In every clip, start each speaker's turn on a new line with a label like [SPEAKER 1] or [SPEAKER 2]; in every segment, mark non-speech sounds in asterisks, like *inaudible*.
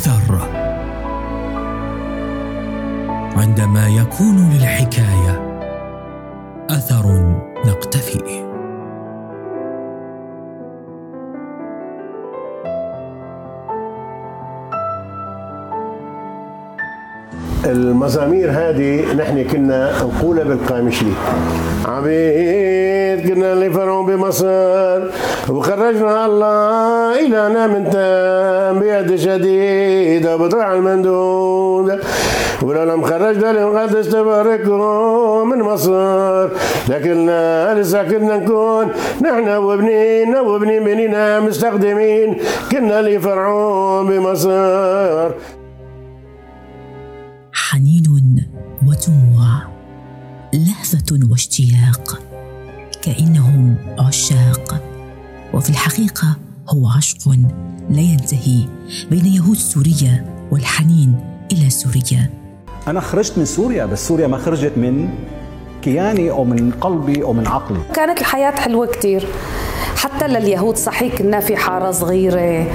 [SPEAKER 1] اثر عندما يكون للحكاية أثر نقتفي.
[SPEAKER 2] المزامير هذه نحن كنا نقولها بالقامشلي عبيد كنا اللي فرعون بمصر وخرجنا الله إلهنا من تام بيد شديدة بطرع المندود. ولو خرجنا المقدس تباركهم من مصر لكننا لسه كنا نكون نحن وابنين وابنين بنينا مستخدمين. كنا اللي فرعون بمصر.
[SPEAKER 3] حنين ودموع لهفه واشتياق. كأنهم عشاق. وفي الحقيقة هو عشق لا ينتهي بين يهود سوريا والحنين إلى سوريا.
[SPEAKER 4] أنا خرجت من سوريا بس سوريا ما خرجت من كياني أو من قلبي أو من عقلي.
[SPEAKER 5] كانت الحياة حلوة كتير. حتى لليهود صحيح كنا في حارة صغيرة.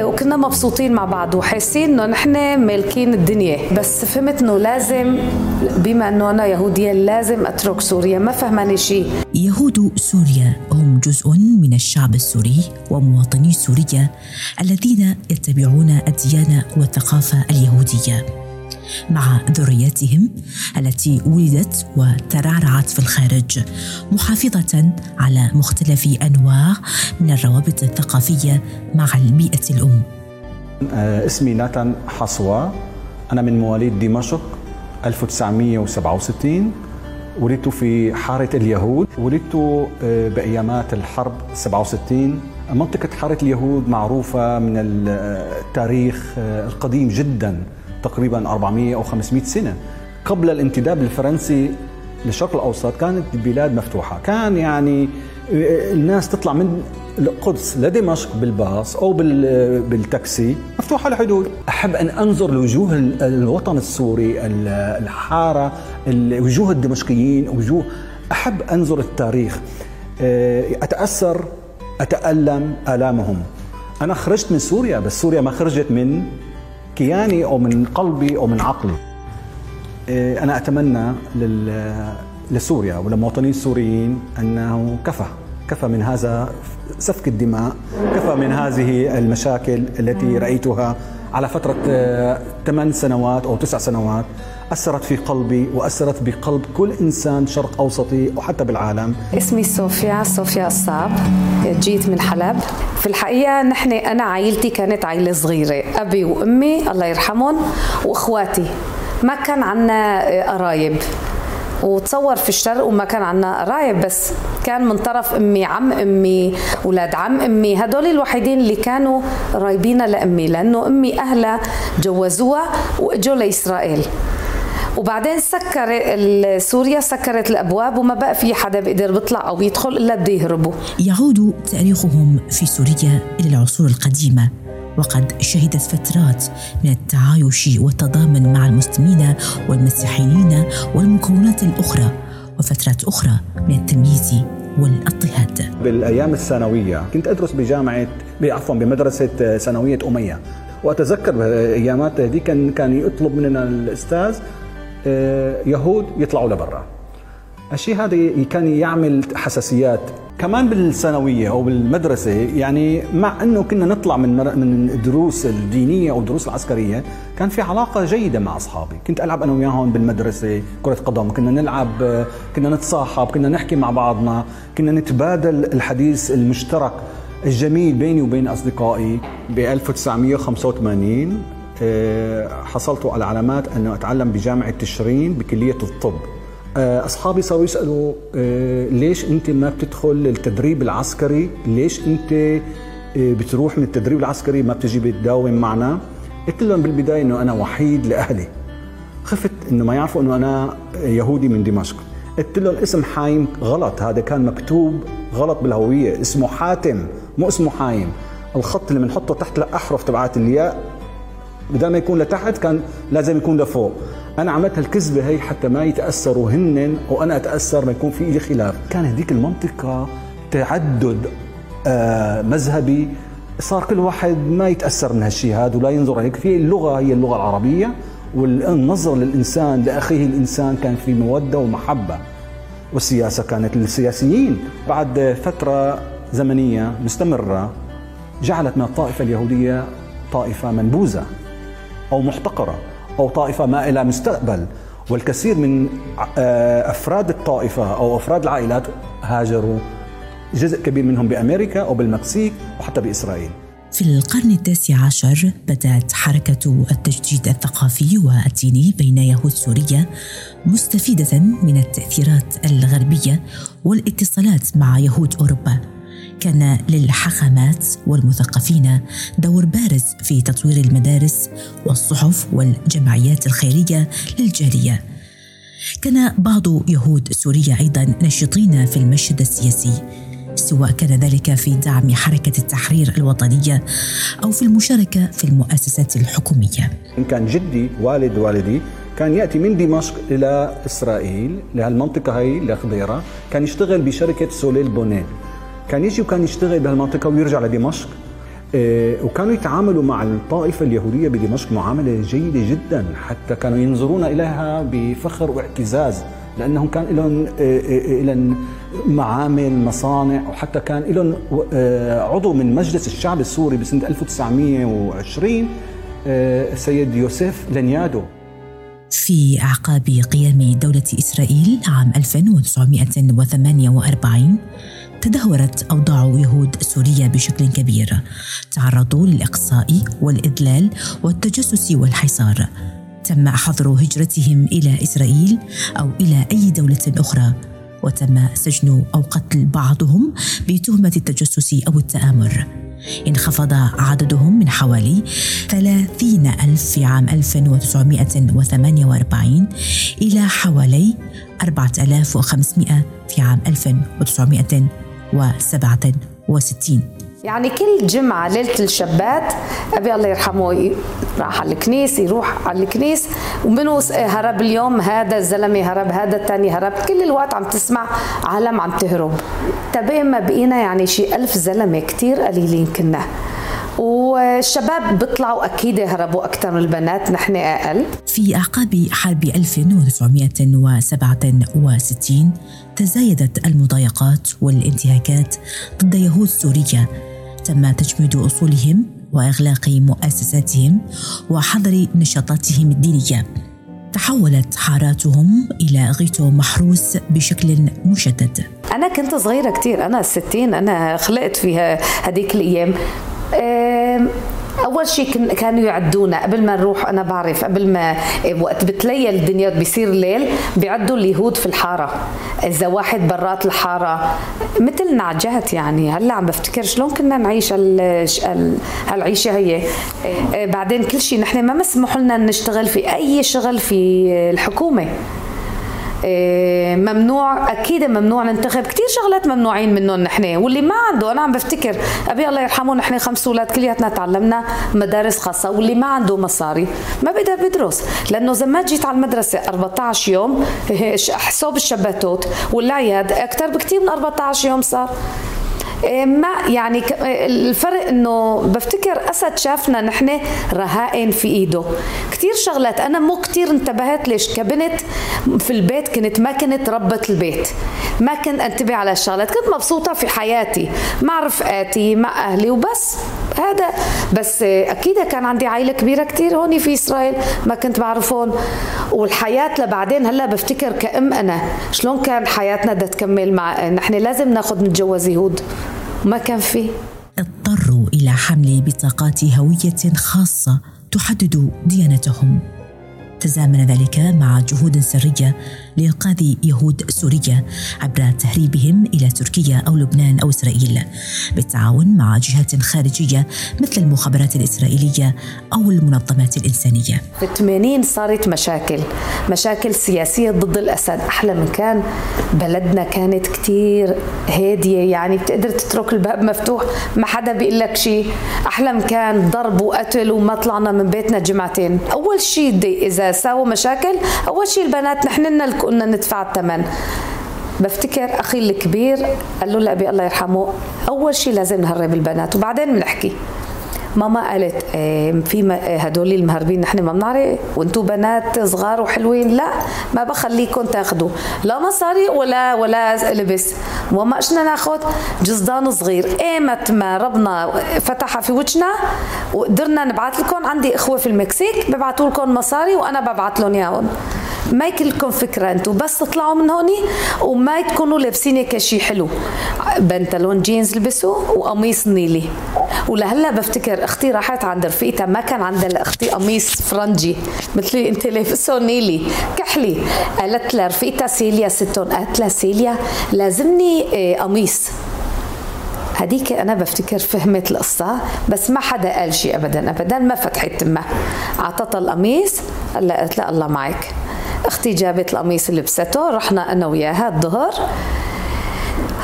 [SPEAKER 5] وكنا مبسوطين مع بعض وحاسين إنه نحن مالكين الدنيا. بس فهمت إنه لازم بما إنه أنا يهودية لازم أترك سوريا. ما فهماني شيء
[SPEAKER 3] يهود سوريا هم جزء من الشعب السوري ومواطني سوريا الذين يتبعون الديانة والثقافة اليهودية. مع ذرياتهم التي ولدت وترعرعت في الخارج محافظة على مختلف أنواع من الروابط الثقافية مع البيئه الأم.
[SPEAKER 4] آه، اسمي ناتان حصوى أنا من مواليد دمشق 1967 ولدت في حارة اليهود. ولدت آه، بأيامات الحرب 67 منطقة حارة اليهود معروفة من التاريخ آه، القديم جدا. تقريبا 400 أو 500 سنة. قبل الانتداب الفرنسي للشرق الأوسط كانت البلاد مفتوحة. كان يعني الناس تطلع من القدس لدمشق بالباص أو بالتاكسي مفتوحة الحدود أحب أن أنظر لوجوه الوطن السوري الحارة وجوه الدمشقيين وجوه أحب أنظر التاريخ. أتأثر أتألم آلامهم. أنا خرجت من سوريا بس سوريا ما خرجت من كياني أو من قلبي أو من عقلي. إيه، أنا أتمنى لسوريا وللمواطنين السوريين أنه كفى. كفى من هذا سفك الدماء كفى من هذه المشاكل التي رأيتها. على فترة آه، ثمان سنوات أو تسع سنوات أثرت في قلبي وأثرت بقلب كل إنسان شرق أوسطي وحتى بالعالم.
[SPEAKER 5] اسمي صوفيا صوفيا الصاب جيت من حلب. في الحقيقة نحن أنا عائلتي كانت عائلة صغيرة. أبي وأمي الله يرحمهم وإخواتي. ما كان عنا قرايب. وتصور في الشرق وما كان عنا قرايب بس كان من طرف أمي عم أمي أولاد عم أمي هدول الوحيدين اللي كانوا قرايبين لأمي لأنه أمي أهلها جوزوها وإجوا لإسرائيل. وبعدين سكر سوريا سكرت الأبواب وما بقى في حدا بيقدر بيطلع أو يدخل إلا بده يهربوا.
[SPEAKER 3] يعود تاريخهم في سوريا إلى العصور القديمة. وقد شهدت فترات من التعايش والتضامن مع المسلمين والمسيحيين والمكونات الأخرى وفترات أخرى من التمييز والاضطهاد.
[SPEAKER 4] بالأيام الثانوية كنت أدرس بجامعة عفوا بمدرسة ثانوية أمية وأتذكر بأيامات هذه كان كان يطلب مننا الأستاذ آه، يهود يطلعوا لبرا الشيء هذا كان يعمل حساسيات. كمان بالثانوية أو بالمدرسة يعني مع إنه كنا نطلع من من الدروس الدينية أو الدروس العسكرية كان في علاقة جيدة مع أصحابي. كنت ألعب أنا وياهم بالمدرسة كرة قدم كنا نلعب كنا نتصاحب كنا نحكي مع بعضنا كنا نتبادل الحديث المشترك الجميل بيني وبين أصدقائي. ب 1985 آه، حصلت على علامات أنه أتعلم بجامعة تشرين بكلية الطب. أصحابي صاروا يسألوا آه، ليش أنت ما بتدخل التدريب العسكري؟ ليش أنت بتروح من التدريب العسكري ما بتجي بتداوم معنا؟ قلت لهم بالبداية إنه أنا وحيد لأهلي. خفت إنه ما يعرفوا إنه أنا يهودي من دمشق. قلت لهم اسم حايم غلط هذا كان مكتوب غلط بالهوية. اسمه حاتم مو اسمه حايم. الخط اللي بنحطه تحت الاحرف تبعات الياء بدل ما يكون لتحت كان لازم يكون لفوق. أنا عملت هالكذبة هي حتى ما يتأثروا هن وأنا أتأثر ما يكون في لي خلاف. كان هذيك المنطقة تعدد آه مذهبي. صار كل واحد ما يتأثر من هالشيء هذا ولا ينظر هيك. في اللغة هي اللغة العربية والنظر للإنسان لأخيه الإنسان كان في مودة ومحبة. والسياسة كانت للسياسيين. بعد فترة زمنية مستمرة جعلت من الطائفة اليهودية طائفة منبوذة أو محتقرة. أو طائفة ما إلى مستقبل. والكثير من آه، أفراد الطائفة أو أفراد العائلات هاجروا. جزء كبير منهم بأمريكا أو بالمكسيك وحتى بإسرائيل.
[SPEAKER 3] في القرن التاسع عشر بدأت حركة التجديد الثقافي والديني بين يهود سوريا مستفيدة من التأثيرات الغربية والاتصالات مع يهود أوروبا. كان للحاخامات والمثقفين دور بارز في تطوير المدارس والصحف والجمعيات الخيرية للجاليه كان بعض يهود سوريا أيضا نشطين في المشهد السياسي سواء كان ذلك في دعم حركة التحرير الوطنية أو في المشاركة في المؤسسات الحكومية.
[SPEAKER 4] إن كان جدي والد والدي كان يأتي من دمشق إلى إسرائيل لهالمنطقة هي لخضيرة كان يشتغل بشركة سوليل بونيل كان يجي وكان يشتغل بهالمنطقة ويرجع لدمشق. إيه وكانوا يتعاملوا مع الطائفة اليهودية بدمشق معاملة جيدة جدا حتى كانوا ينظرون إليها بفخر واعتزاز لأنهم كان لهم إيه، إيه، لهم معامل مصانع وحتى كان لهم عضو من مجلس الشعب السوري بسنة 1920 سيد يوسف لنيادو.
[SPEAKER 3] في أعقاب قيام دولة إسرائيل عام 1948 تدهورت أوضاع يهود سوريا بشكل كبير. تعرضوا للإقصاء والإذلال والتجسس والحصار. تم حظر هجرتهم إلى إسرائيل أو إلى أي دولة أخرى. وتم سجن أو قتل بعضهم بتهمة التجسس أو التآمر. انخفض عددهم من حوالي 30 ألف في عام 1948 إلى حوالي 4500 في عام 1950 1967
[SPEAKER 5] يعني كل جمعة ليلة الشبات أبي الله يرحمه راح على الكنيس يروح على الكنيس ومنو آه، هرب اليوم هذا الزلمة هرب هذا الثاني هرب كل الوقت عم تسمع عالم عم تهرب. تبين ما بقينا يعني شي ألف زلمة كتير قليلين كنا. والشباب بيطلعوا أكيد هربوا أكثر من البنات نحن أقل.
[SPEAKER 3] في أعقاب حرب 1967 تزايدت المضايقات والانتهاكات ضد يهود سوريا. تم تجميد أصولهم وإغلاق مؤسساتهم وحظر نشاطاتهم الدينية. تحولت حاراتهم إلى غيتو محروس بشكل مشدد
[SPEAKER 5] أنا كنت صغيرة كتير أنا الستين أنا خلقت فيها هذيك الأيام. أول شيء كانوا يعدونا. قبل ما نروح أنا بعرف قبل ما وقت بتليل الدنيا بيصير الليل بيعدوا اليهود في الحارة. إذا واحد برات الحارة مثل نعجات يعني. هلأ عم بفتكر شلون كنا نعيش هالعيشة هي. إيه، بعدين كل شيء نحن ما مسموح لنا نشتغل في أي شغل في الحكومة. إيه، ممنوع أكيد ممنوع ننتخب. كثير شغلات ممنوعين منهم نحن واللي ما عنده أنا عم بفتكر أبي الله يرحمه نحن خمس أولاد كلياتنا تعلمنا مدارس خاصة واللي ما عنده مصاري ما بقدر بدرس لأنه زمان جيت على المدرسة 14 يوم حساب الشباتوت والعياد أكثر بكثير من 14 يوم صار. إيه، ما يعني إيه، الفرق إنه بفتكر أسد شافنا نحن رهائن في إيده. كثير شغلات أنا مو كثير انتبهت ليش كبنت في البيت كنت ما كنت ربة البيت. ما كنت أنتبه على الشغلات كنت مبسوطة في حياتي مع رفقاتي مع أهلي وبس. هذا بس أكيد كان عندي عائلة كبيرة كثير هون في إسرائيل ما كنت بعرفهم. والحياة لبعدين هلا بفتكر كأم أنا. شلون كان حياتنا بدها تكمل مع نحن لازم ناخذ نتجوز يهود. ما كان في
[SPEAKER 3] اضطروا إلى حمل بطاقات هوية خاصة تحدد ديانتهم. تزامن ذلك مع جهود سرية لإنقاذ يهود سوريا عبر تهريبهم إلى تركيا أو لبنان أو إسرائيل بالتعاون مع جهات خارجية مثل المخابرات الإسرائيلية أو المنظمات الإنسانية.
[SPEAKER 5] في الثمانين صارت مشاكل مشاكل سياسية ضد الأسد. أحلى من كان بلدنا كانت كتير هادية يعني بتقدر تترك الباب مفتوح ما حدا بيقول لك شيء. أحلى من كان ضرب وقتل وما طلعنا من بيتنا جمعتين. أول شيء إذا ساووا مشاكل. أول شيء البنات نحن قلنا ندفع الثمن بفتكر أخي الكبير قال له لابي الله يرحمه أول شيء لازم نهرب البنات وبعدين بنحكي. ماما قالت إيه في إيه هدول المهربين نحن ما بنعرف وأنتم بنات صغار وحلوين. لا ما بخليكم تاخذوا لا مصاري ولا ولا لبس. وما اجنا ناخذ جزدان صغير. إيمت ما ربنا فتح في وجهنا وقدرنا نبعث لكم عندي إخوة في المكسيك ببعثوا لكم مصاري وأنا ببعث لهم إياهم. ما يكلكم فكرة أنتم بس تطلعوا من هوني وما تكونوا لابسين هيك شيء حلو بنطلون جينز لبسوا وقميص نيلي. ولهلا بفتكر أختي راحت عند رفيقتها ما كان عندها لاختي قميص فرنجي. مثل أنت لابسه نيلي كحلي قالت لها رفيقتها سيليا ستون. قالت لها سيليا لازمني آه، قميص. هديك أنا بفتكر فهمت القصة بس ما حدا قال شيء ابدا ابدا ما فتحت تمها. اعطتها القميص قالت لها الله معك. أختي جابت القميص لبسته رحنا أنا وياها الظهر.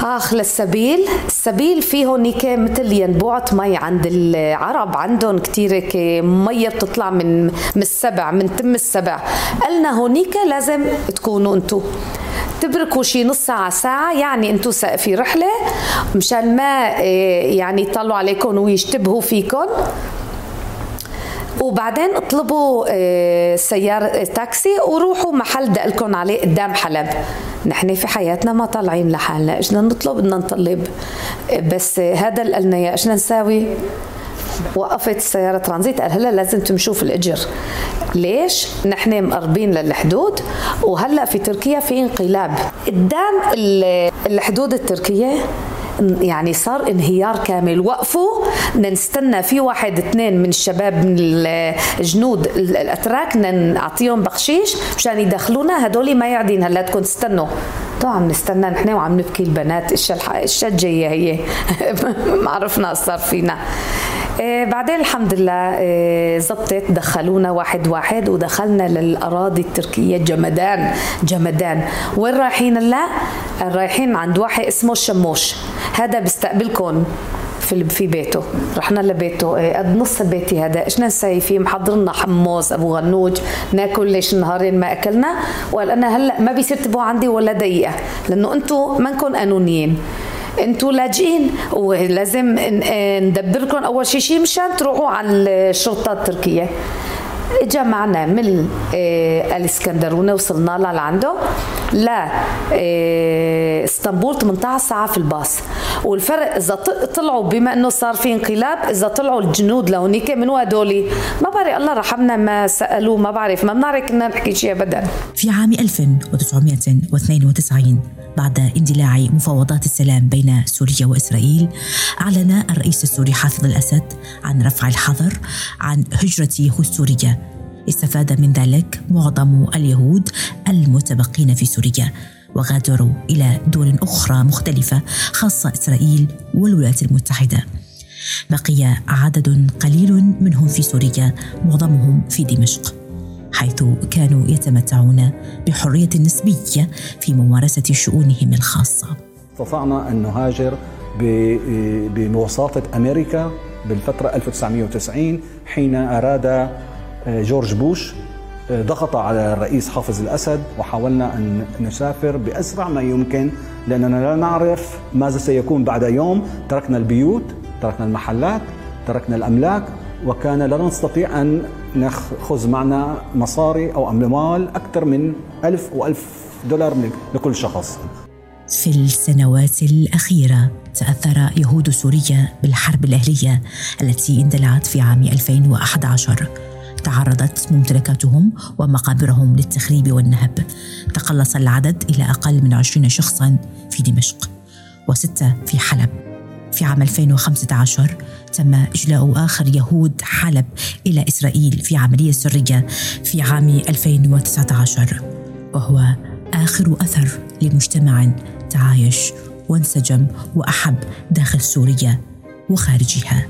[SPEAKER 5] آخ للسبيل. السبيل فيه هونيك مثل ينبوعة مي عند العرب. عندهم كتير مية بتطلع من من السبع من تم السبع. قالنا هونيك لازم تكونوا انتو. تبركوا شي نص ساعة ساعة يعني انتو في رحلة مشان ما إيه، يعني يطلعوا عليكم ويشتبهوا فيكم. وبعدين اطلبوا آه، سيارة آه، تاكسي وروحوا محل دقلكم عليه قدام حلب. نحن في حياتنا ما طالعين لحالنا إجنا نطلب بدنا نطلب. بس هذا اللي قلنا يا إيش نساوي. وقفت السيارة ترانزيت قال هلا لازم تمشوا في الأجر. ليش؟ نحن مقربين للحدود. وهلا في تركيا في انقلاب. قدام الحدود التركية يعني صار انهيار كامل. وقفوا. بدنا نستنى في واحد اثنين من الشباب من الجنود الأتراك نعطيهم بخشيش مشان يدخلونا. هدول ما يعدين. هلا بدكم تستنوا. طبعا عم نستنى. نحن وعم نبكي البنات. إيش جاية هي؟ *laughs* ما عرفنا صار فينا. إيه بعدين الحمد لله إيه زبطت دخلونا واحد واحد ودخلنا للأراضي التركية جمدان جمدان. وين رايحين هلا؟ رايحين عند واحد اسمه الشموش هذا بيستقبلكم في في بيته. رحنا لبيته إيه قد نص بيتي هذا. إيش نسوي فيه محضر لنا حمص أبو غنوج ناكل ليش نهارين ما أكلنا. وقال أنا هلا ما بيصير تبقوا عندي ولا دقيقة لأنه أنتم منكم قانونيين أنتوا لاجئين ولازم ندبركم. أول شيء شيء مشان تروحوا على الشرطة التركية. اجى معنا من آه، الاسكندرونه وصلنا لها لعنده لا آه، إسطنبول 18 ساعة في الباص. والفرق إذا طلعوا بما إنه صار في انقلاب إذا طلعوا الجنود لهونيك من هدول ما بعرف الله رحمنا ما سألوه ما بعرف ما بنعرف كنا نحكي شيء ابدا.
[SPEAKER 3] في عام 1992 بعد اندلاع مفاوضات السلام بين سوريا وإسرائيل أعلن الرئيس السوري حافظ الأسد عن رفع الحظر عن هجرة السوريه استفاد من ذلك معظم اليهود المتبقين في سوريا وغادروا إلى دول أخرى مختلفة خاصة إسرائيل والولايات المتحدة. بقي عدد قليل منهم في سوريا معظمهم في دمشق حيث كانوا يتمتعون بحرية نسبية في ممارسة شؤونهم الخاصة.
[SPEAKER 4] استطعنا أن نهاجر بمواصفه أمريكا بالفترة 1990 حين أراد آه، جورج بوش آه، ضغط على الرئيس حافظ الأسد وحاولنا أن نسافر بأسرع ما يمكن لأننا لا نعرف ماذا سيكون بعد يوم تركنا البيوت تركنا المحلات تركنا الأملاك وكان لا نستطيع أن ناخذ معنا مصاري أو أموال أكثر من ألف وألف دولار لكل شخص.
[SPEAKER 3] في السنوات الأخيرة تأثر يهود سوريا بالحرب الأهلية التي اندلعت في عام 2011 تعرضت ممتلكاتهم ومقابرهم للتخريب والنهب. تقلص العدد إلى أقل من 20 شخصا في دمشق وستة في حلب. في عام 2015 تم إجلاء آخر يهود حلب إلى إسرائيل في عملية سرية في عام 2019 وهو آخر أثر لمجتمع تعايش وانسجم وأحب داخل سوريا وخارجها.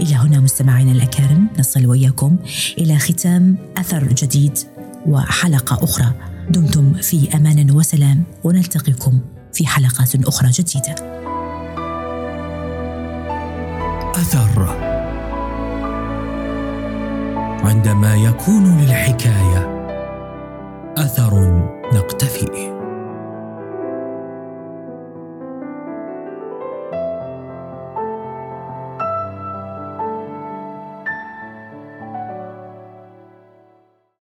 [SPEAKER 3] إلى هنا مستمعينا الأكارم نصل وإياكم إلى ختام أثر جديد وحلقة أخرى. دمتم في أمان وسلام ونلتقيكم في حلقات أخرى جديدة.
[SPEAKER 1] أثر. عندما يكون للحكاية أثر نقتفي.